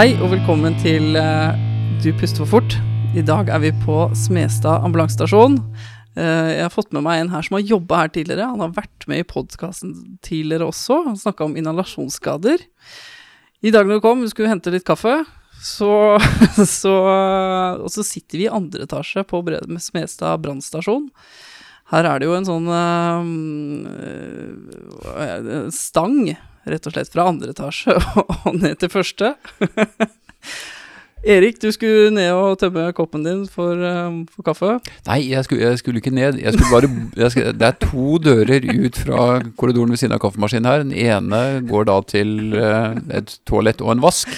Hei og velkommen til eh, Du puster for fort. I dag er vi på Smestad ambulansestasjon. Eh, jeg har fått med meg en her som har jobba her tidligere. Han har vært med i podkasten tidligere også. Han snakka om inhalasjonsskader. I dag når du kom, vi skulle hente litt kaffe, så, så Og så sitter vi i andre etasje på Smestad brannstasjon. Her er det jo en sånn eh, stang, rett og slett, fra andre etasje og ned til første. Erik, du skulle ned og tømme koppen din for, eh, for kaffe. Nei, jeg skulle, jeg skulle ikke ned. Jeg skulle bare, jeg skulle, det er to dører ut fra korridoren ved siden av kaffemaskinen her. Den ene går da til eh, et toalett og en vask.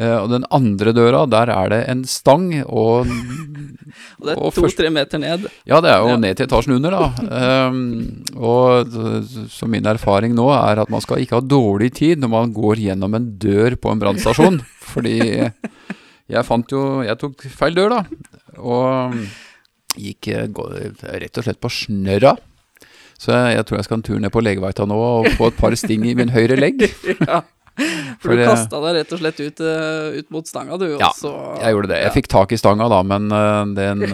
Eh, og den andre døra, der er det en stang og Og det er to-tre meter ned. Ja, det er jo Ja. ned til etasjen under, da. Um, og så- min erfaring nå er at man skal ikke ha dårlig tid når man går gjennom en dør på en brannstasjon. fordi jeg fant jo Jeg tok feil dør, da. Og gikk eh, rett og slett på snørra. Så jeg, tror jeg skal en tur ned på legevakta nå og få et par sting i min høyre legg. ja. For, du det- kasta deg rett og slett ut, eh, ut mot stanga, du. Ja, også. Jeg gjorde det. Jeg fikk tak i stanga da, men eh, den,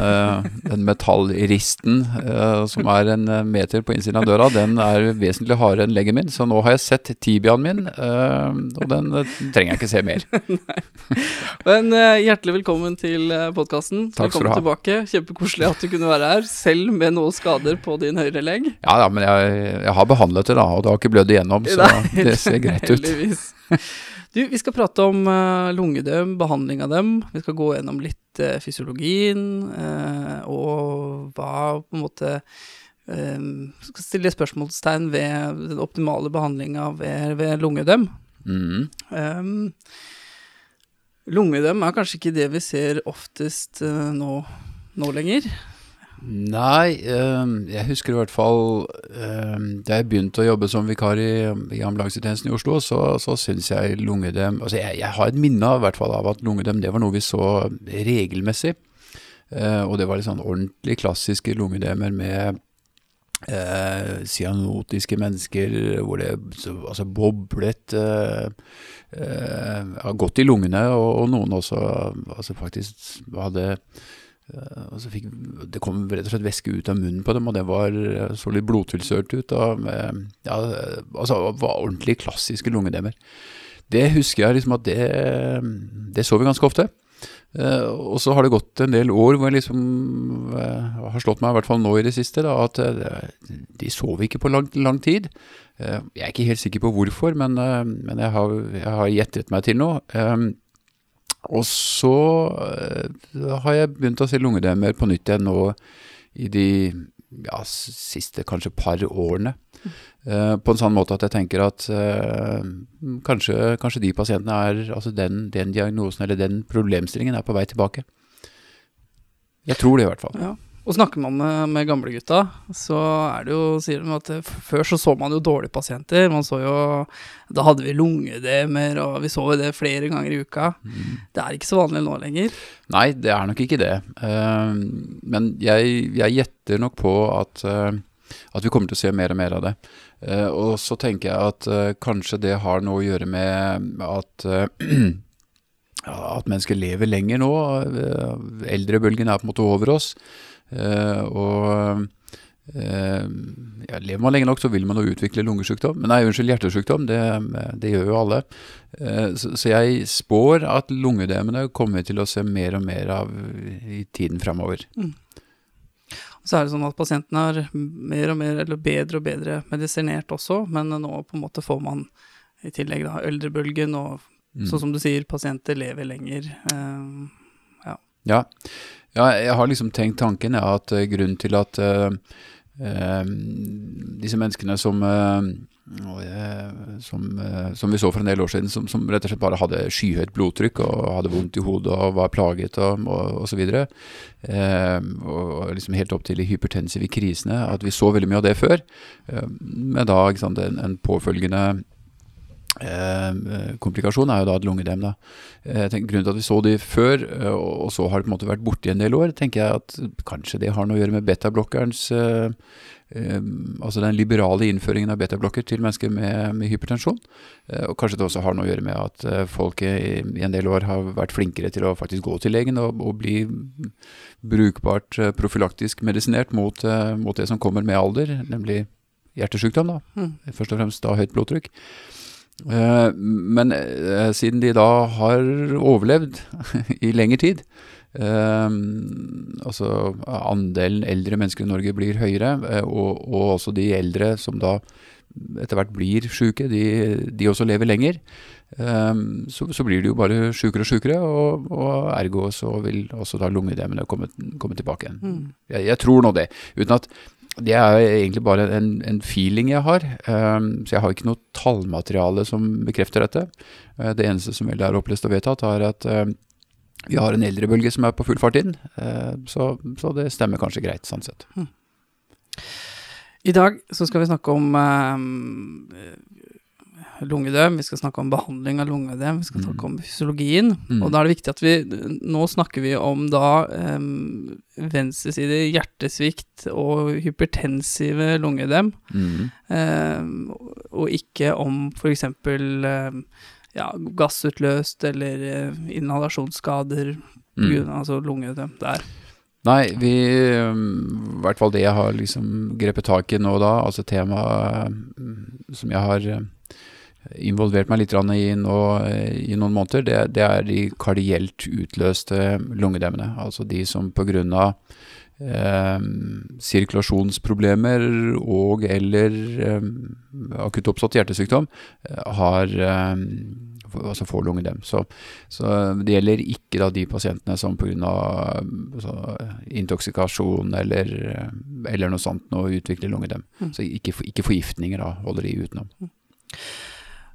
den metallristen eh, som er en eh, meter på innsiden av døra, den er vesentlig hardere enn leggen min. Så nå har jeg sett tibiaen min, eh, og den eh, trenger jeg ikke se mer. Men eh, hjertelig velkommen til podkasten. Velkommen tilbake. Kjempekoselig at du kunne være her, selv med noen skader på din høyre legg. Ja, ja, men jeg, jeg har behandlet det da, og det har ikke blødd igjennom, så Nei, det ser greit ut. Heldigvis. Du, vi skal prate om uh, lungedøm, behandling av dem. Vi skal gå gjennom litt eh, fysiologien, eh, og hva på en måte eh, Skal stille spørsmålstegn ved den optimale behandlinga ved, ved lungedøm. Mm. Um, lungedøm er kanskje ikke det vi ser oftest eh, nå, nå lenger. Nei, eh, jeg husker i hvert fall eh, da jeg begynte å jobbe som vikar i, i ambulansetjenesten i Oslo, så, så syns jeg lungedem Altså jeg, jeg har et minne av, hvert fall, av at lungedem det var noe vi så regelmessig. Eh, og det var litt sånn ordentlig klassiske lungedemer med eh, cyanotiske mennesker hvor det så, altså boblet eh, eh, godt i lungene, og, og noen også altså faktisk hadde og så fikk, det kom rett og slett væske ut av munnen på dem, og det var, eh, så litt blodtilsølt ut. Og, med, ja, eh, altså, var ordentlig klassiske lungedemmer. Det husker jeg liksom at det, det så vi ganske ofte. Eh, og så har det gått en del år hvor jeg liksom eh, har slått meg, i hvert fall nå i det siste, da, at eh, de sov ikke på lang, lang tid. Eh, jeg er ikke helt sikker på hvorfor, men, eh, men jeg, har, jeg har gjettet meg til noe. Og så eh, har jeg begynt å se lungedemmer på nytt igjen nå i de ja, siste kanskje par årene. Uh, på en sånn måte at jeg tenker at uh, kanskje, kanskje de pasientene er Altså den, den diagnosen eller den problemstillingen er på vei tilbake. Jeg tror det i hvert fall. Ja. Og snakker man med, med gamlegutta, så er det jo, sier de at før så så man jo dårlige pasienter. Man så jo Da hadde vi lungedemer, og vi så jo det flere ganger i uka. Det er ikke så vanlig nå lenger. Nei, det er nok ikke det. Eh, men jeg, jeg gjetter nok på at, eh, at vi kommer til å se mer og mer av det. Eh, og så tenker jeg at kanskje det har noe å gjøre med at at mennesker lever lenger nå. Eldrebølgen er på en måte over oss. Eh, og eh, ja, lever man lenge nok, så vil man jo utvikle lungesykdom. Men nei, unnskyld, hjertesykdom. Det, det gjør jo alle. Eh, så, så jeg spår at lungedemene kommer vi til å se mer og mer av i tiden framover. Og så er det sånn at pasientene er mer og mer, eller bedre og bedre medisinert også, men nå på en måte får man i tillegg da eldrebølgen, og Mm. sånn som du sier, pasienter lever lenger. ja. Ja. Ja, jeg har liksom tenkt tanken ja, at eh, grunnen til at uh, uh, disse menneskene som, eh, som, som vi så for en del år siden, som, som rett og slett bare hadde skyhøyt blodtrykk og hadde vondt i hodet og var plaget og, og, og videre, eh, og liksom helt opp til de hypertensive krisene, at vi så veldig mye av det før, eh, med da sant, en, en påfølgende Eh, komplikasjon er jo da et lungedem. da. Eh, tenker, grunnen til at vi så de før, eh, og så har det på en måte vært borte i en del år, tenker jeg at kanskje det har noe å gjøre med betablokkerens eh, eh, Altså den liberale innføringen av betablokker til mennesker med, med hypertensjon. Eh, og kanskje det også har noe å gjøre med at folk i, i en del år har vært flinkere til å faktisk gå til legen og, og bli brukbart profylaktisk medisinert mot, mot det som kommer med alder, nemlig hjertesykdom. da. Mm. Først og fremst da høyt blodtrykk. Eh, men eh, siden de da har overlevd i lengre tid, eh, altså andelen eldre mennesker i Norge blir høyere, og, og også de eldre som da etter hvert blir syke, de, de også lever lenger, så, så blir de jo bare sykere og sykere, og, og ergo så vil også da lungedemmene komme, komme tilbake igjen. Mm. Jeg, jeg tror nå det, uten at det er egentlig bare en, en feeling jeg har, um, så jeg har ikke noe tallmateriale som bekrefter dette. Uh, det eneste som vel er opplest og vedtatt, er at um, vi har en eldrebølge som er på full fart inn, så, så det stemmer kanskje greit, sånn sett. I dag så skal vi snakke om eh, lungedøm, vi skal snakke om behandling av lungedøm, vi skal Mm. snakke om fysiologien. Mm. Og da er det viktig at vi Nå snakker vi om da um, venstreside hjertesvikt og hypertensive lungedøm, Mm. um, og ikke om f.eks. Um, ja, gassutløst eller eh, inhalasjonsskader, på Mm. altså lungedøm der. Nei, vi I hvert fall det jeg har liksom grepet tak i nå da, altså temaet som jeg har involvert meg litt i nå i noen måneder, det, det er de kardielt utløste lungedemmene. Altså de som av eh, sirkulasjonsproblemer og eller eh, akutt oppstått hjertesykdom eh, har eh, altså får lungedem. Så, så det gjelder ikke da de pasientene som pga. Altså, intoksikasjon eller, eh, eller noe sånt nå utvikler lungedem. Mm. Så ikke, ikke forgiftninger da, holder de utenom.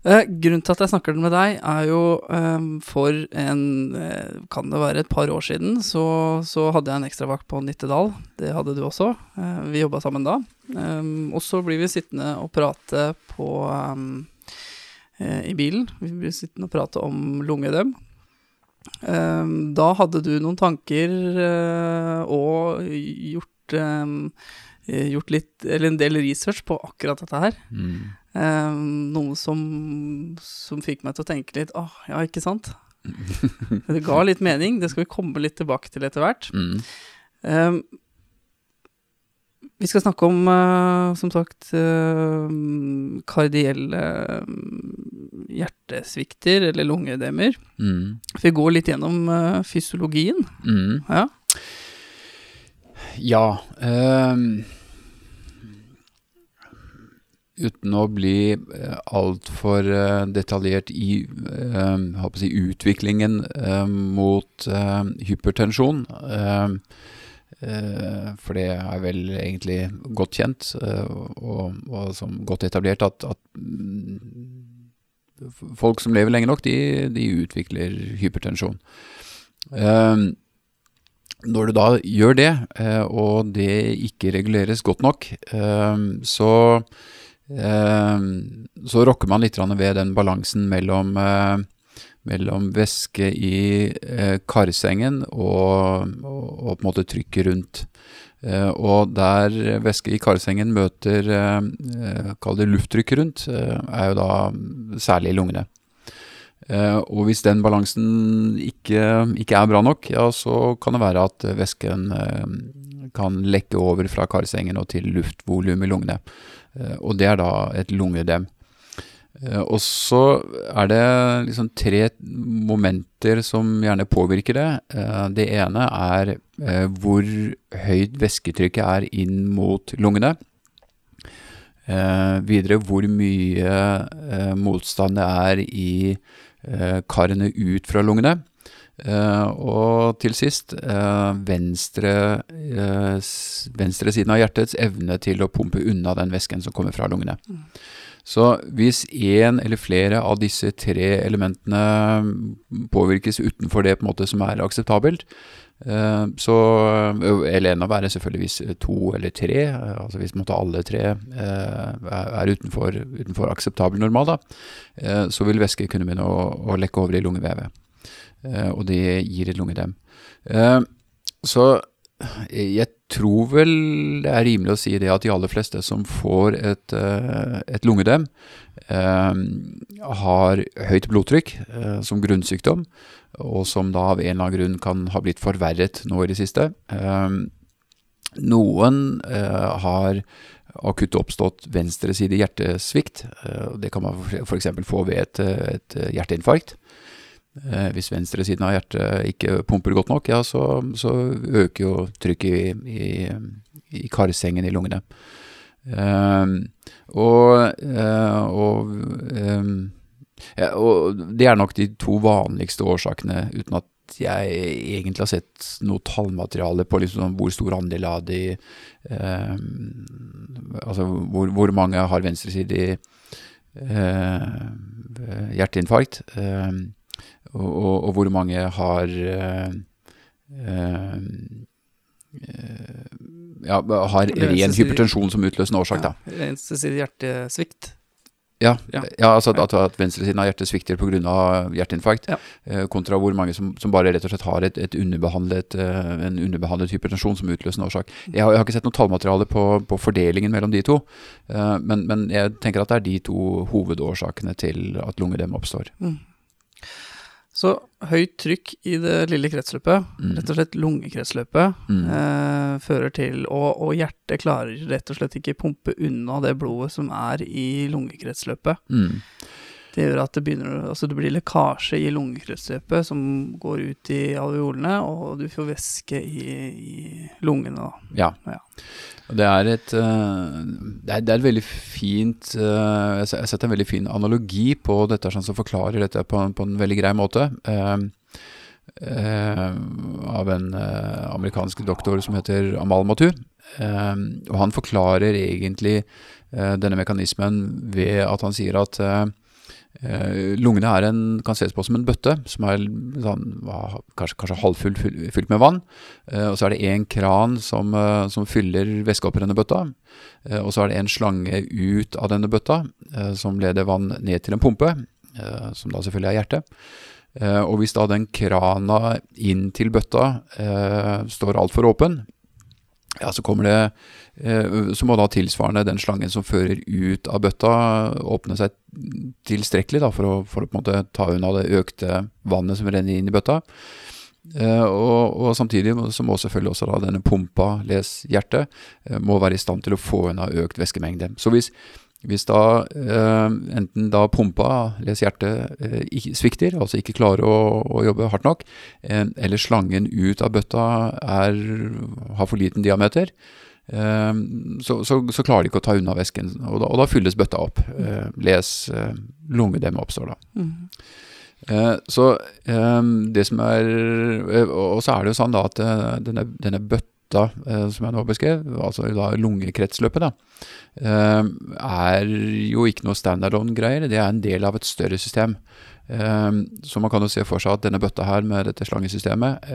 Eh, grunnen til at jeg snakker med deg, er jo eh, for en eh, Kan det være et par år siden, så, så hadde jeg en ekstravakt på Nittedal. Det hadde du også. Eh, vi jobba sammen da. Eh, og så blir vi sittende og prate på eh, eh, i bilen. Vi blir sittende og prate om lungedøm. Eh, da hadde du noen tanker og gjort Gjort litt, eller en del research på akkurat dette her. Mm. Eh, noe som, som fikk meg til å tenke litt Åh, ja, ikke sant? Det ga litt mening, det skal vi komme litt tilbake til etter hvert. Mm. Eh, vi skal snakke om, eh, som sagt, eh, kardielle hjertesvikter, eller lungedemmer. Mm. Vi går litt gjennom eh, fysiologien. Mm. Ja. Ja. ehm, uten å bli uh, altfor uh, detaljert i jeg si, utviklingen eh, mot eh, hypertensjon. eh, for det er vel egentlig godt kjent eh, og, og godt etablert at, at folk som lever lenge nok, de, de utvikler hypertensjon. Når du da gjør det, eh, og det ikke reguleres godt nok, eh, så, eh, så rokker man litt ved den balansen mellom, eh, mellom væske i eh, karsengen og, og, på en måte trykket rundt. Eh, og der væske i karsengen møter kall det lufttrykket rundt, er jo da særlig lungene. Eh, og hvis den balansen ikke, ikke er bra nok, ja, så kan det være at væsken kan lekke over fra karsengen og til luftvolum i lungene. Eh, og det er da et lungedem. Eh, og så er det liksom tre momenter som gjerne påvirker det. Eh, det ene er hvor høyt væsketrykket er inn mot lungene. Videre hvor mye motstand det er i karene ut fra lungene. Eh, og til sist eh, venstre, eh, venstre siden av hjertets evne til å pumpe unna den væsken som kommer fra lungene. Så hvis én eller flere av disse tre elementene påvirkes utenfor det på en måte som er akseptabelt, så Eller en av hver er selvfølgelig hvis to eller tre, altså hvis måtte alle tre er utenfor, utenfor akseptabel normal, da, så vil væske kunne begynne å, å lekke over i lungevevet. Og det gir et lungedem. Så jeg tror vel det er rimelig å si det at de aller fleste som får et, eh, et lungedem, eh, har høyt blodtrykk eh, som grunnsykdom, og som da av en eller annen grunn kan ha blitt forverret nå i det siste. Eh, noen eh, har akutt oppstått venstreside hjertesvikt. Eh, det kan man f.eks. få ved et, et hjerteinfarkt. Eh, hvis venstresiden av hjertet ikke pumper godt nok, ja, så, så øker jo trykket i, i, i karsengen i lungene. Um, og, uh, og, um, ja, og, det er nok de to vanligste årsakene, uten at jeg egentlig har sett noe tallmateriale på liksom hvor stor andel av de um, Altså hvor, hvor, mange har venstresidig uh, hjerteinfarkt. Um, og, og, og hvor mange har øh, øh, ja, har ren hypertensjon som utløsende årsak, da. Ja, Venstresidig hjertesvikt. Ja, ja. ja altså at, at venstresiden av hjertet svikter pga. hjerteinfarkt, ja. eh, kontra hvor mange som, som, bare rett og slett har et, et underbehandlet, eh, en underbehandlet hypertensjon som utløsende årsak. Jeg har, jeg har ikke sett noe tallmateriale på, på, fordelingen mellom de to, eh, men, men, jeg tenker at det er de to hovedårsakene til at lungedem oppstår. Mm. Så høyt trykk i det lille kretsløpet, mm. rett og slett lungekretsløpet, mm. eh, fører til og, og, hjertet klarer rett og slett ikke pumpe unna det blodet som er i lungekretsløpet. Mm. Det gjør at det begynner Altså det blir lekkasje i lungekretsløpet som går ut i alveolene, og du får væske i, i lungene. Ja. ja. Det er et uh, det, er, det er, et veldig fint uh, Jeg har sett en veldig fin analogi på dette, sånn som forklarer dette på, på en veldig grei måte. Uh, av en amerikansk doktor som heter Amal Matu. og han forklarer egentlig denne mekanismen ved at han sier at Eh, lungene en, kan ses på som en bøtte som er sånn, kanskje, kanskje halvfull fylt med vann. Eh, og så er det én kran som, eh, som, fyller væske oppi denne bøtta. Eh, og så er det en slange ut av denne bøtta eh, som leder vann ned til en pumpe, eh, som da selvfølgelig er hjertet. og hvis da den krana inn til bøtta står altfor åpen, ja, så det eh, Så må da tilsvarende den slangen som fører ut av bøtta, åpne seg tilstrekkelig da, for, å, for å ta unna det økte vannet som renner inn i bøtta. Uh, og, og, samtidig så må selvfølgelig også da denne pumpa, les hjertet, uh, må være i stand til å få unna økt væskemengde. Så hvis, hvis da uh, enten da pumpa, les hjertet, svikter, altså ikke klarer å, å jobbe hardt nok, eller slangen ut av bøtta er, har for liten diameter, så, så, så, klarer de ikke å ta unna væsken, og da, og da fylles bøtta opp. les lungedem oppstår da. Mm. Eh, så det som er eh, Og så er det jo sånn da at eh, denne, denne bøtta som jeg nå beskrev, altså da lungekretsløpet, da, ehm, er jo ikke noe standalone-greier. Det er en del av et større system. Ehm, så man kan jo se for seg at denne bøtta her med dette slangesystemet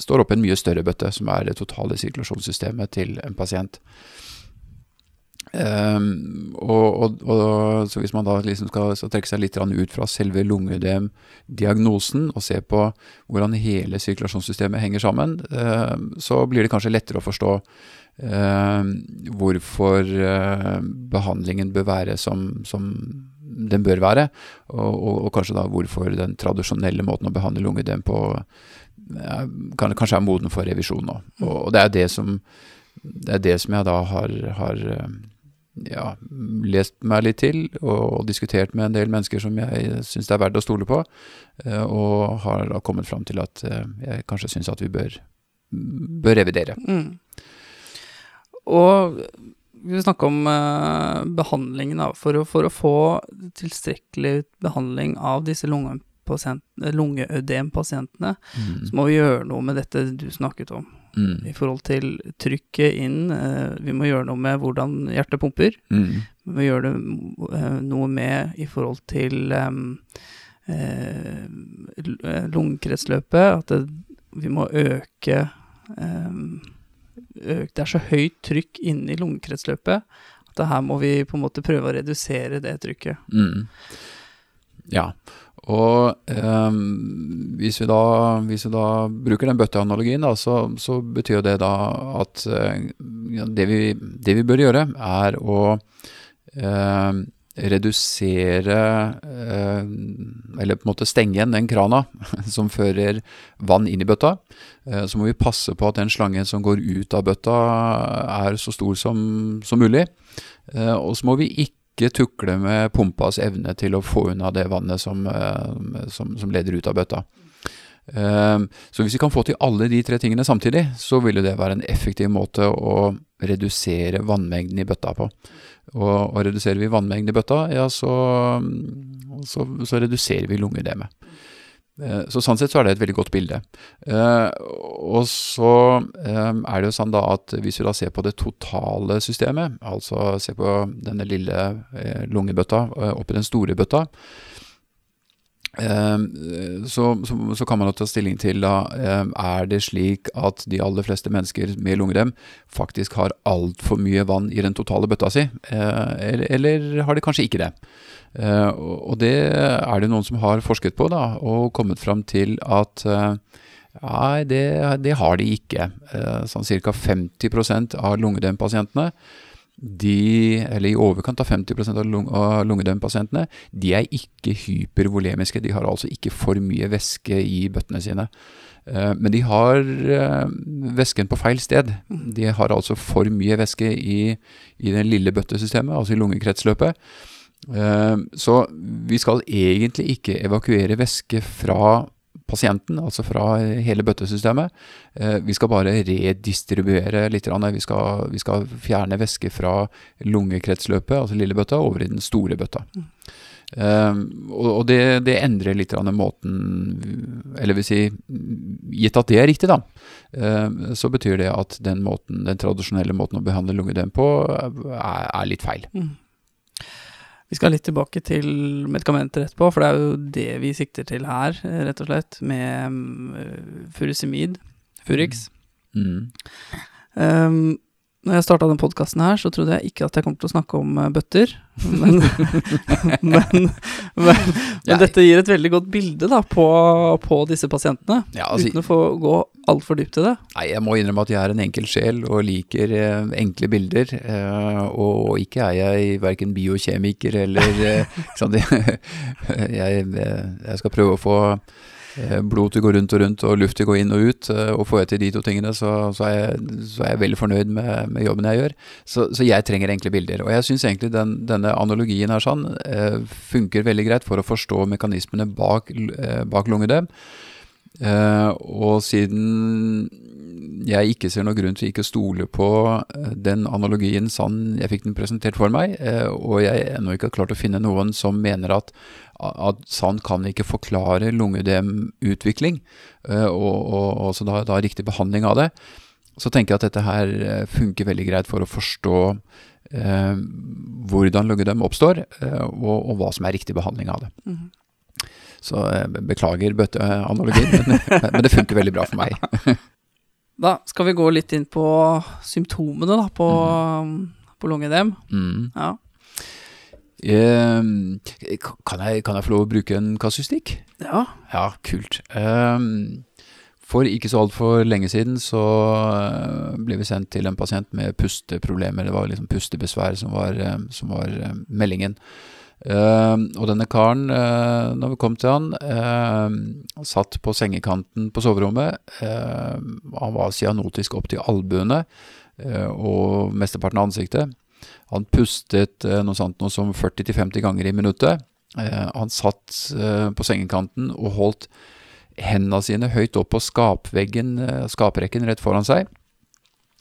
står oppi en mye større bøtte, som er det totale sirkulasjonssystemet til en pasient. Um, og, og, og, så Hvis man da liksom skal trekke seg litt ut fra selve lungedem-diagnosen og se på hvordan hele sirkulasjonssystemet henger sammen, um, så blir det kanskje lettere å forstå um, hvorfor uh, behandlingen bør være som, som den bør være, og, og, kanskje da hvorfor den tradisjonelle måten å behandle lungedem på uh, kan, kanskje er moden for revisjon nå. Og, det er det som det er det som jeg da har, har ja, lest meg litt til og, diskutert med en del mennesker som jeg syns det er verdt å stole på, eh, og har da kommet fram til at eh, jeg kanskje syns at vi bør, bør revidere. Mm. Og vi vil snakke om uh, behandlingen. Da. For, å, for å få tilstrekkelig behandling av disse lungeødempasientene, mm. så må vi gjøre noe med dette du snakket om. Mm. i forhold til trykket inn. Eh, vi må gjøre noe med hvordan hjertet pumper. Mm. Vi må gjøre det eh, noe med i forhold til um, eh, lungekretsløpet. At det, vi må øke um, øke, Det er så høyt trykk inne i lungekretsløpet at det her må vi på en måte prøve å redusere det trykket. Mm. Ja, og eh, hvis, vi da, hvis vi da bruker den bøtteanalogien, da, så, så betyr det da at eh, det, vi, det vi bør gjøre, er å eh, redusere Eller på en måte stenge igjen den krana som fører vann inn i bøtta. Eh, så må vi passe på at den slangen som går ut av bøtta, er så stor som, som mulig. Eh, og så må vi ikke tukle med pumpas evne til å få unna det vannet som, eh, som, som leder ut av bøtta. Eh, Så hvis vi kan få til alle de tre tingene samtidig, så vil det være en effektiv måte å redusere vannmengden i bøtta på. Og, og reduserer vi vannmengden i bøtta, ja, så, så, så reduserer vi lungedemet. Eh, Så sånn sett så er det et veldig godt bilde. Eh, og så eh, er det jo sånn da at hvis vi da ser på det totale systemet, altså ser på denne lille lungebøtta oppi den store bøtta, så, så, så kan man ta stilling til da, eh, er det slik at de aller fleste mennesker med lungerem faktisk har altfor mye vann i den totale bøtta si, eh, eller, eller har de kanskje ikke det? Eh, og det er det noen som har forsket på da, og kommet fram til at eh, Nei, det, det har de ikke. Sånn ca. 50% av lungedempasientene, de, eller i overkant av 50% av, lung, av lungedømpasientene, de er ikke hypervolemiske. De har altså ikke for mye væske i bøttene sine. Eh, Men de har eh, væsken på feil sted. De har altså for mye væske i, i det lille bøttesystemet, altså i lungekretsløpet. Eh, Så vi skal egentlig ikke evakuere væske fra pasienten, altså fra hele bøttesystemet. Eh, Vi skal bare redistribuere litt. Vi skal, vi skal fjerne væske fra lungekretsløpet, altså lille bøtta, over i den store bøtta. Mm. Um, og det, det endrer litt måten Eller vil si, gitt at det er riktig, da, um, så betyr det at den måten, den tradisjonelle måten å behandle lungedem på, er, er litt feil. Vi skal litt tilbake til medikamenter etterpå, for det er jo det vi sikter til her, eh, rett og slett, med mm, furusemid, Furix. Mm. Um, når jeg starta den podkasten her, så trodde jeg ikke at jeg kom til å snakke om eh, bøtter. Men, men, men, men dette gir et veldig godt bilde da, på, på disse pasientene, Ja, altså, uten å få gå altfor dypt i det. Nei, jeg må innrømme at jeg er en enkel sjel og liker eh, enkle bilder. eh, og ikke er jeg verken biokjemiker eller eh, jeg, eh, jeg skal prøve å få blod til å gå rundt og rundt og luft til å gå inn og ut. eh, og får jeg til de to tingene, så, så, er, jeg, så er jeg veldig fornøyd med, med jobben jeg gjør. Så, så jeg trenger enkle bilder. Og jeg syns egentlig den, denne analogien her sånn eh, funker veldig greit for å forstå mekanismene bak, eh, bak lungedem. Eh, og siden jeg ikke ser noen grunn til ikke å stole på eh, den analogien sånn jeg fikk den presentert for meg, eh, og jeg ennå ikke har klart å finne noen som mener at, at sånn kan ikke forklare lungedemutvikling, eh, og, og også da, da riktig behandling av det, så tenker jeg at dette her funker veldig greit for å forstå hvordan lungedem oppstår, og, og hva som er riktig behandling av det. Mhm. Så eh, beklager bøtteanalogien, men, men det funker veldig bra for meg. Da skal vi gå litt inn på symptomene da, på, på lungedem. Mm. Ja. Eh, kan, jeg, kan jeg få lov å bruke en kasustikk? ja. Ja, kult. Ehm, for ikke så altfor lenge siden så eh, ble vi sendt til en pasient med pusteproblemer. Det var liksom pustebesvær som var, eh, som var eh, meldingen. Ehm, og denne karen, uh, når vi kom til han, ehm, satt på sengekanten på soverommet. Ehm, han var cyanotisk opp til albuene eh, og mesteparten av ansiktet. Han pustet eh, noe sånt noe som 40-50 ganger i minuttet. Eh, han satt eh, på sengekanten og holdt hendene sine høyt opp på skapveggen, eh, skaprekken rett foran seg.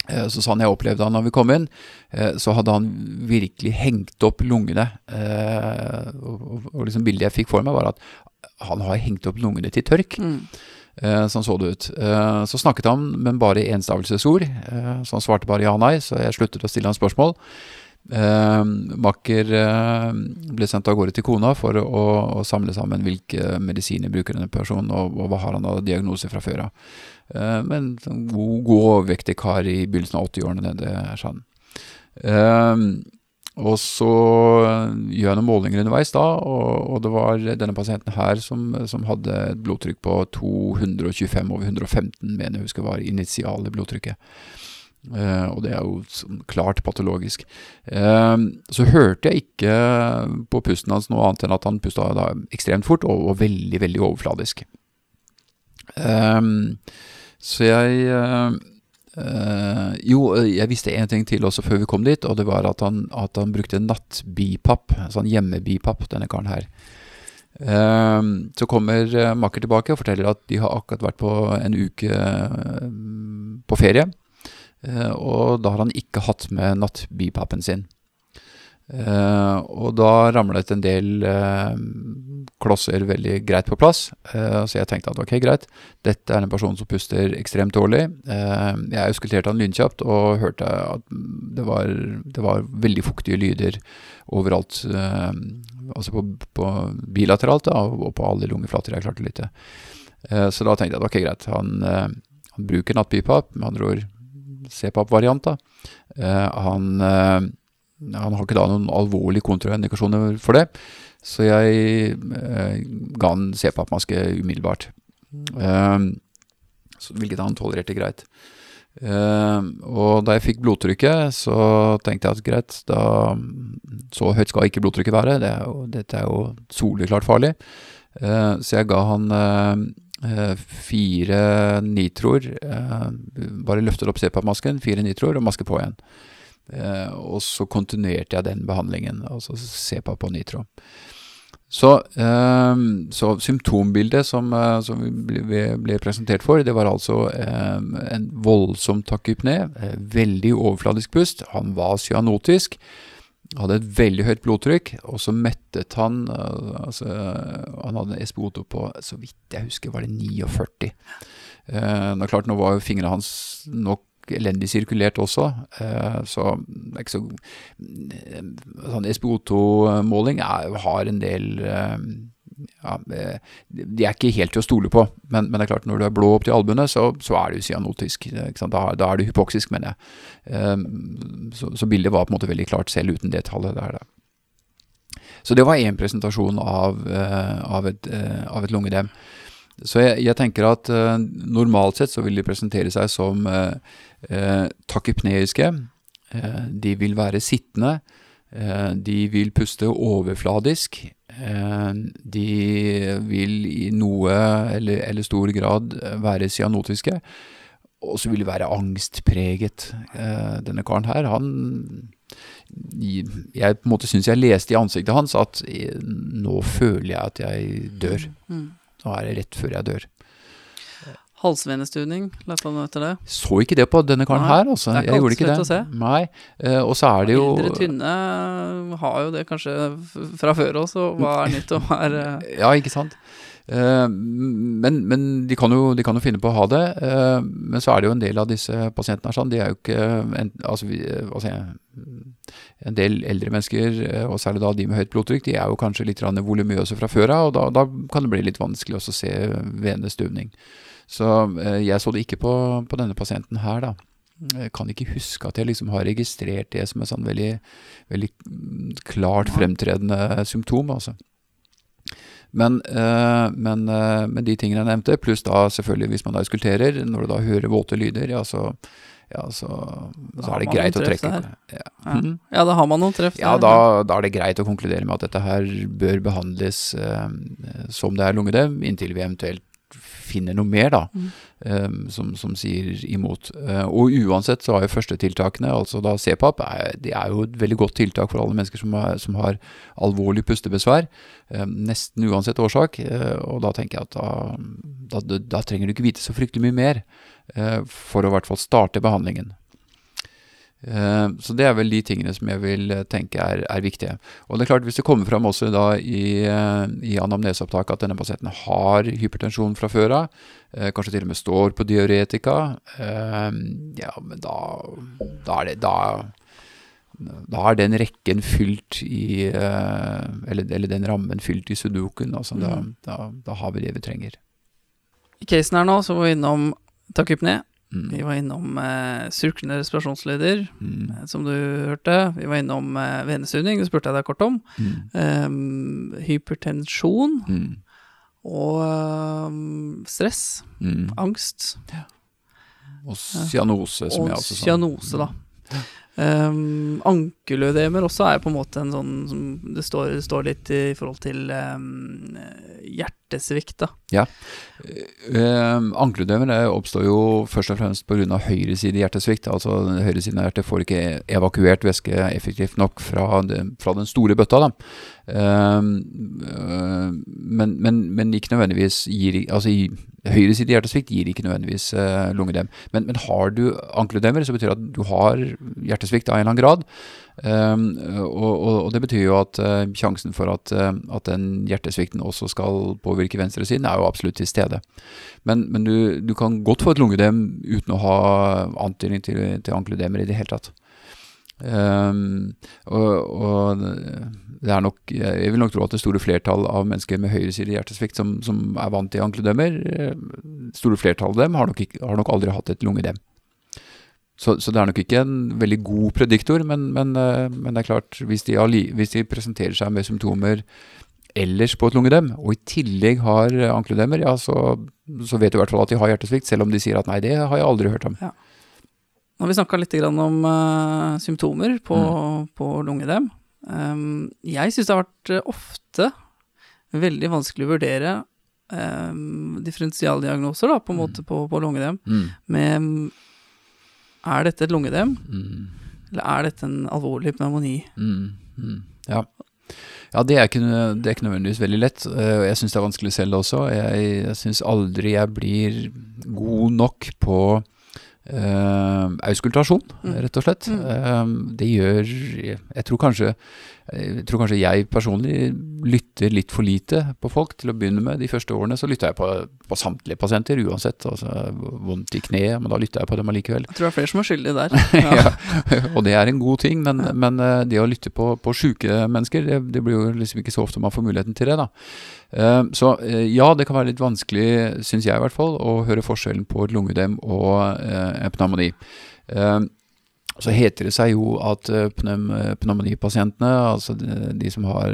Eh, Så sånn jeg opplevde han når vi kom inn, eh, så hadde han virkelig hengt opp lungene. Eh, Og, liksom bildet jeg fikk for meg, var at han har hengt opp lungene til tørk. Mm. Sånn så det ut. Så snakket han, men bare i enstavelsesord. Så han svarte bare ja-nei, så jeg sluttet å stille han spørsmål. Eh, Makker eh, ble sendt av gårde til kona for å, å samle sammen hvilke medisiner bruker denne personen, og, og hva har han av diagnoser fra før av. Eh, men sånn god, god overvektig kar i begynnelsen av 80-årene, det er sånn. Og så gjør jeg noen målinger underveis da, og, og det var denne pasienten her som, som hadde et blodtrykk på 225 over 115, mener jeg husker var initiale blodtrykket. Eh, og det er jo sånn klart patologisk. Eh, så hørte jeg ikke på pusten hans noe annet enn at han pusta ekstremt fort og, og veldig, veldig overfladisk. Eh, så jeg eh, eh, Jo, jeg visste en ting til også før vi kom dit, og det var at han, at han brukte nattbipapp, sånn hjemmebipapp, denne karen her. Eh, så kommer Makker tilbake og forteller at de har akkurat vært på en uke eh, på ferie. Eh, og da har han ikke hatt med nattbipappen sin. Eh, og da ramlet en del uh, klosser veldig greit på plass, Uh, så jeg tenkte at ok, greit, dette er en person som puster ekstremt dårlig. Jeg auskulterte han lynkjapt og hørte at det var, det var veldig fuktige lyder overalt. altså på, på bilateralt da, og på alle lungeflater jeg klarte å lytte. Så da tenkte jeg at ok, greit, han, han bruker nattbypap med andre ord CPAP-variant. da. Han, han har ikke da noen alvorlige kontraindikasjoner for det, så jeg eh, ga han CPAP-maske umiddelbart. Eh, så, hvilket han tolererte greit. Eh, og da jeg fikk blodtrykket, så tenkte jeg at greit, da Så høyt skal ikke blodtrykket være, det er jo, dette er jo soleklart farlig. Eh, så jeg ga han eh, fire nitroer. Eh, bare løftet opp CPAP-masken, fire nitroer og maske på igjen. Eh, og så kontinuerte jeg den behandlingen, altså CPAP på nitro. Så, eh, så symptombildet som, eh, som vi ble, presentert for, det var altså eh, en voldsom takypné, eh, veldig overfladisk pust. Han var cyanotisk. Hadde et veldig høyt blodtrykk, og så mettet han altså, Han hadde en SPO2 på, så vidt jeg husker, var det 49. Eh, klart, nå var jo fingrene hans nok elendig sirkulert også, uh, så det er ikke så Sånn SPO2-måling har en del ja, De er ikke helt til å stole på, men, men, det er klart når du er blå opp til albuene, så, så er du cyanotisk. Da, da, er du hypoksisk, mener jeg. Så, så, bildet var på en måte veldig klart selv uten det tallet der. Da. Så det var én presentasjon av, av, et, av et lungedem. Så jeg, jeg, tenker at uh, normalt sett så vil de presentere seg som takypneiske. de vil være sittende. de vil puste overfladisk. De vil i noe eller, eller stor grad være cyanotiske. Og så vil det være angstpreget. Denne karen her, han Jeg på en måte syns jeg leste i ansiktet hans at nå føler jeg at jeg dør. Nå er det rett før jeg dør. Halsvenestuning, leste han etter det? Så ikke det på denne karen Nei, her, altså. det er ikke Jeg gjorde ikke det. å se. Nei. Eh, og så er det jo Eldre tynne har jo det kanskje fra før også, hva er nytt og hva er eh, Ja, ikke sant. Eh, men men de, kan jo, de kan jo finne på å ha det. men så er det jo en del av disse pasientene her sånn, de er jo ikke en, altså, vi, jeg, en del eldre mennesker, eh, og særlig da de med høyt blodtrykk, de er jo kanskje litt volumøse fra før av, og da, da kan det bli litt vanskelig også å se venestuvning. Så eh, jeg så det ikke på, på denne pasienten her, da. Jeg kan ikke huske at jeg liksom har registrert det som et sånn veldig, veldig klart fremtredende symptom, altså. Men, eh, men, men de tingene jeg nevnte, pluss da selvfølgelig hvis man da skulterer, når du da hører våte lyder, ja så, ja, så, så er det greit å trekke. Ja. ja. Mhm. ja, da har man noen treff. Ja, der. da, da er det greit å konkludere med at dette her bør behandles eh, som det er lungedem, inntil vi eventuelt finner noe mer da, Mm. eh, som, som sier imot. Eh, og uansett så har jo førstetiltakene, altså da CPAP, er, det er jo et veldig godt tiltak for alle mennesker som, er, som har alvorlig pustebesvær, eh, nesten uansett årsak, eh, og da tenker jeg at da, da, da trenger du ikke vite så fryktelig mye mer for å i hvert fall starte behandlingen. Eh, så det er vel de tingene som jeg vil eh, tenke er, er viktige. Og det er klart, hvis det kommer fram også da i, eh, i anamneseopptaket at denne pasienten har hypertensjon fra før av, kanskje til og med står på diuretika, ja, men da, da er det da, da er den rekken fylt i eller, eller, den rammen fylt i sudoken. Altså, mm. da, da, da, har vi det vi trenger. I casen her nå så var vi innom takypné, Mm. Vi var innom eh, surklende respirasjonslyder, mm. eh, som du hørte. Vi var innom eh, venesugning, det spurte jeg deg kort om. Mm. Um, hypertensjon. Mm. Og um, stress. Mm. Angst. Ja. Og cyanose, som og jeg også sa. Cyanose, da. Um, ankelødemer også er på en måte en sånn som det står, det står litt i forhold til um, hjertesvikt, da. Ja. Uh, ankelødemer oppstår jo først og fremst pga. høyresidig hjertesvikt. Altså høyresiden av hjertet får ikke evakuert væske effektivt nok fra, det, fra den store bøtta. da. Uh, men, men, men, ikke nødvendigvis gir Altså i høyreside hjertesvikt gir ikke nødvendigvis uh, lungedem. Men, men, har du ankelødemer, så betyr det at du har hjertesvikt av en eller annen grad. Um, og, og, og, det betyr jo at uh, sjansen for at, uh, at, den hjertesvikten også skal påvirke venstresiden, er jo absolutt til stede. Men, men du, du, kan godt få et lungedem uten å ha antydning til, til ankelødemer i det hele tatt. Um, og, og, det er nok Jeg vil nok tro at det store flertall av mennesker med høyresidig hjertesvikt som, som, er vant til ankelødemer, eh, store flertall av dem har nok, ikke, har nok aldri hatt et lungedem. Så, så, det er nok ikke en veldig god prediktor, men, men, eh, men det er klart, hvis de, hvis de, presenterer seg med symptomer ellers på et lungedem, og i tillegg har ankelødemer, ja, så, så, vet du i hvert fall at de har hjertesvikt, selv om de sier at nei, det har jeg aldri hørt om. Ja. Har vi snakka litt om uh, symptomer på, mm. på lungedem. Um, jeg syns det har vært uh, ofte veldig vanskelig å vurdere um, differensialdiagnoser, da, på en mm. måte, på, på lungedem. Mm. Med Er dette et lungedem, mm. eller er dette en alvorlig pneumoni? Mm. Mm. Ja. Ja, det er, ikke, det er, ikke, nødvendigvis veldig lett. og jeg syns det er vanskelig selv også. Jeg, jeg syns aldri jeg blir god nok på Uh, auskultasjon, mm. rett og slett. Mm. Uh, det gjør Jeg tror kanskje jeg tror kanskje jeg personlig lytter litt for lite på folk til å begynne med. De første årene så lytter jeg på, på samtlige pasienter uansett. Altså vondt i kneet, men da lytter jeg på dem allikevel. Jeg tror det er flere som er skyldige der. Ja. ja. og det er en god ting, men, men eh, det å lytte på, på sjuke mennesker, det, det, blir jo liksom ikke så ofte man får muligheten til det, da. Uh, så uh, ja, det kan være litt vanskelig, syns jeg i hvert fall, å høre forskjellen på lungedem og epinamoni. pneumoni. Så heter det seg jo at eh, pneum, pneumonipasientene, altså de, de, som har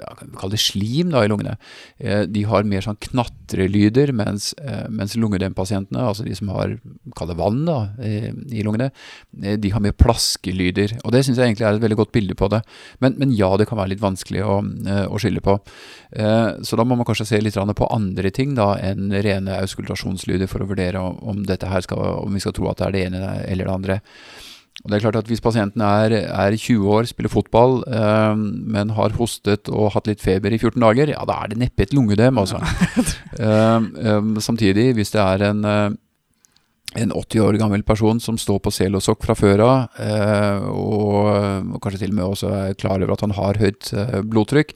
ja, kan vi kalle det slim da, i lungene, eh, de har mer sånn knatrelyder, mens, eh, mens lungedempasientene, altså de som har kall det vann da, i lungene, de har mer plaskelyder. Og det syns jeg egentlig er et veldig godt bilde på det. Men, men ja, det kan være litt vanskelig å, å skylde på. Så da må man kanskje se litt på andre ting da enn rene auskultasjonslyder for å vurdere om, dette her skal, om vi skal tro at det er det ene eller det andre. Og det er klart at Hvis pasienten er, er 20 år, spiller fotball, øh, men har hostet og hatt litt feber i 14 dager, ja, da er det neppe et lungedem, altså. uh, samtidig, hvis det er en, uh, en 80 år gammel person som står på selosokk fra før av, og, og, kanskje til og med også er klar over at han har høyt blodtrykk,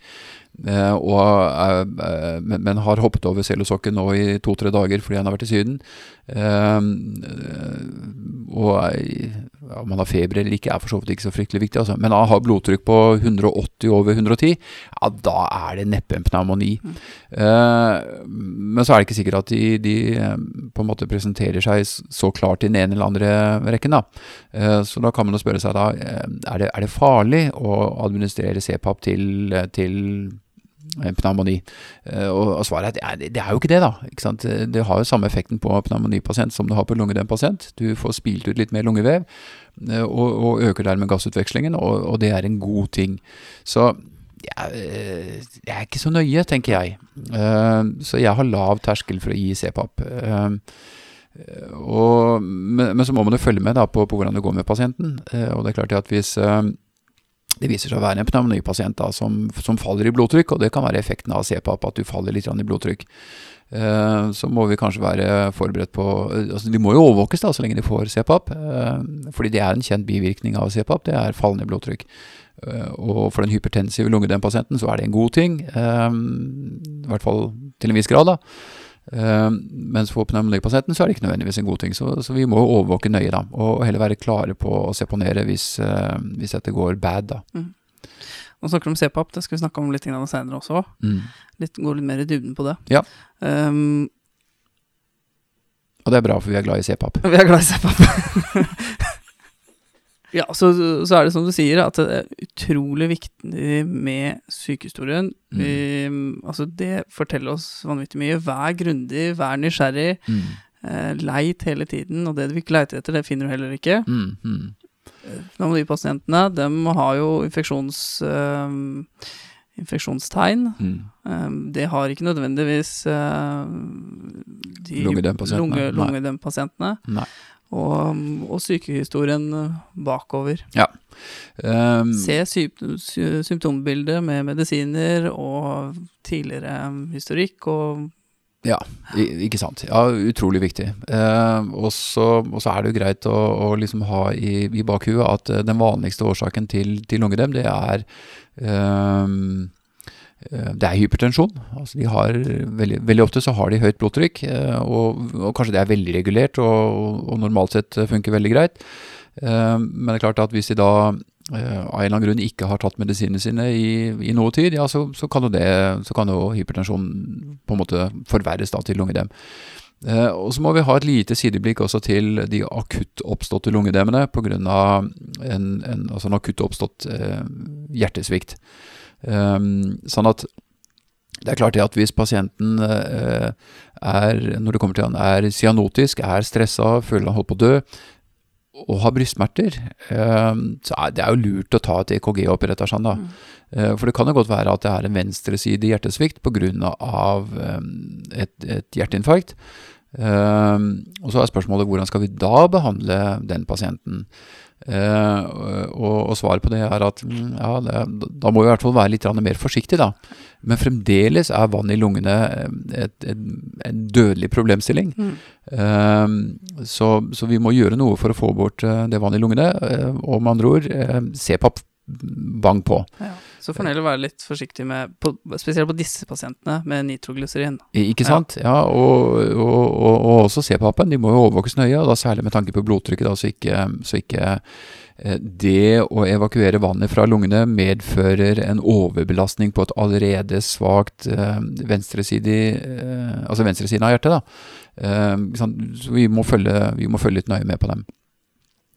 og, eh, men har hoppet over cellosokken nå i to-tre dager fordi han har vært i Syden. Eh, og om han har feber eller ikke, er for så vidt ikke så fryktelig viktig. Altså. Men han har blodtrykk på 180 over 110, ja, da er det neppe en pneumoni. Mm. men så er det ikke sikkert at de, de, på en måte presenterer seg så klart i den ene eller andre rekken. Da. så da kan man jo spørre seg da, er det, er det farlig å administrere CPAP til, til pneumoni. Og, og, svaret er at det, det, er jo ikke det, da. Ikke det har jo samme effekten på pneumonipasient som det har på lungedempasient. Du får spilt ut litt mer lungevev, eh, og, og øker dermed gassutvekslingen, og, og, det er en god ting. Så eh, det er ikke så nøye, tenker jeg. Så jeg har lav terskel for å gi CPAP. Og, men, så må man jo følge med på, på, hvordan det går med pasienten. Og det er klart at hvis det viser seg å være en pneumonipasient da, som, som, faller i blodtrykk, og det kan være effekten av CPAP, at du faller litt i blodtrykk. eh, så må vi kanskje være forberedt på altså De må jo overvåkes da, så lenge de får CPAP. Eh, fordi det er en kjent bivirkning av CPAP, det er fallende blodtrykk. Eh, og for den hypertensive lungedempasienten så er det en god ting, eh, i hvert fall til en viss grad. da. Uh, mens for pneumonipasienten så er det ikke nødvendigvis en god ting. Så, så vi må overvåke nøye da, og heller være klare på å seponere hvis, uh, hvis dette går bad. da. Mm. Nå snakker du om CPAP, det skal vi snakke om litt senere også. Mm. Litt, gå litt mer i dybden på det. Ja. Um, og det er bra, for vi er glad i CPAP. Vi er glad i CPAP. Ja, så, så, er det som du sier, at det er utrolig viktig med sykehistorien. Mm. Vi, altså det forteller oss vanvittig mye. Vær grundig, vær nysgjerrig. Mm. Eh, leit hele tiden, og det du ikke leiter etter, det finner du heller ikke. Mm. Noen av de pasientene, de har jo infeksjons... Øh, infeksjonstegn. Mm. Um, det har ikke nødvendigvis uh, de lungedempasientene. Lunge, lungedempasientene. Nei og, og sykehistorien bakover. Ja. Um, Se symptombildet med medisiner og tidligere historikk og ja, ikke sant. Ja, utrolig viktig. Eh, og så er det jo greit å, å liksom ha i, i bakhuet at den vanligste årsaken til, til lungedem, det er eh, Eh, det er hypertensjon. Altså har, veldig, veldig, ofte så har de høyt blodtrykk, eh, og, og kanskje det er veldig regulert og, og, normalt sett funker veldig greit. Eh, men det er klart at hvis de da av en eller annen grunn ikke har tatt medisinene sine i, i noe tid, ja, så, så, kan jo det, så kan jo hypertensjon på en måte forverres da til lungedem. Eh, og så må vi ha et lite sideblikk også til de akutt oppståtte lungedemmene pga. En, en, altså en akutt oppstått eh, hjertesvikt. Um, sånn at det er klart det at hvis pasienten uh, er, når det kommer til han, er cyanotisk, er stressa, føler han holder på å dø, og har brystsmerter, uh, så er det er jo lurt å ta et EKG-opp i dette. Sånn, Da. Mm. Uh, for det kan jo godt være at det er en venstresidig hjertesvikt pga. Um, et, et hjerteinfarkt. Og så er spørsmålet hvordan skal vi da behandle den pasienten? Uh, og, og, svaret på det er at mm, ja, det, da må vi i hvert fall være litt mer forsiktig, da. Men fremdeles er vann i lungene et, et, en dødelig problemstilling. Mm. Eh, så, så, vi må gjøre noe for å få bort uh, det vannet i lungene. og med andre ord, se på bang på. Ja. Så får en være litt forsiktig med, på, spesielt på disse pasientene, med nitroglyserin. Ikke sant. Ja, ja og, og, og, og, også CPAP-en. De må jo overvåkes nøye, og da særlig med tanke på blodtrykket, da, så ikke, så ikke eh, det å evakuere vannet fra lungene medfører en overbelastning på et allerede svakt eh, venstresidig eh, Altså venstresiden av hjertet. da. Så vi må, følge, vi må følge litt nøye med på dem.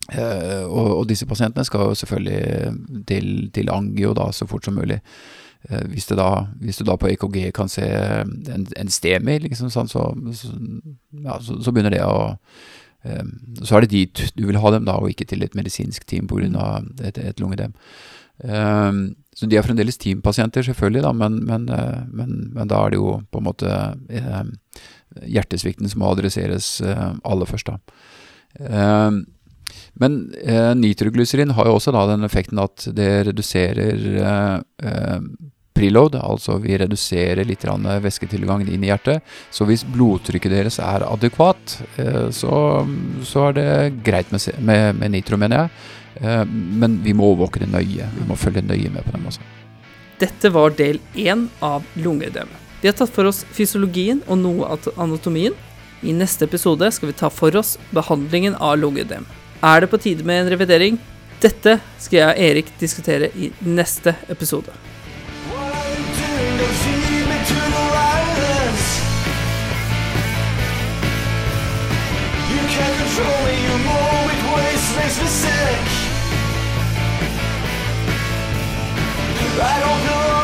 Uh, og, og, disse pasientene skal jo selvfølgelig til, til angio da, så fort som mulig. Uh, hvis, da, hvis, du da på EKG kan se en, en STEMI, liksom, sånn, så, så, ja, så, så, begynner det å um, Så er det dit du vil ha dem, da, og ikke til et medisinsk team pga. et, et lungedem. Um, så de er fremdeles teampasienter, selvfølgelig, da, men, men, men, men, da er det jo på en måte um, hjertesvikten som må adresseres aller først, da. Men eh, nitroglyserin har jo også da den effekten at det reduserer eh, eh preload, altså vi reduserer litt væsketilgangen inn i hjertet. Så hvis blodtrykket deres er adekvat, eh, så, så, er det greit med, med, med nitro, mener jeg. Eh, men vi må overvåke det nøye. Vi må følge nøye med på dem også. Dette var del én av lungeødem. Vi har tatt for oss fysiologien og noe av anatomien. I neste episode skal vi ta for oss behandlingen av lungeødem. Er det på tide med en revidering? Dette skal jeg og Erik diskutere i neste episode. I don't know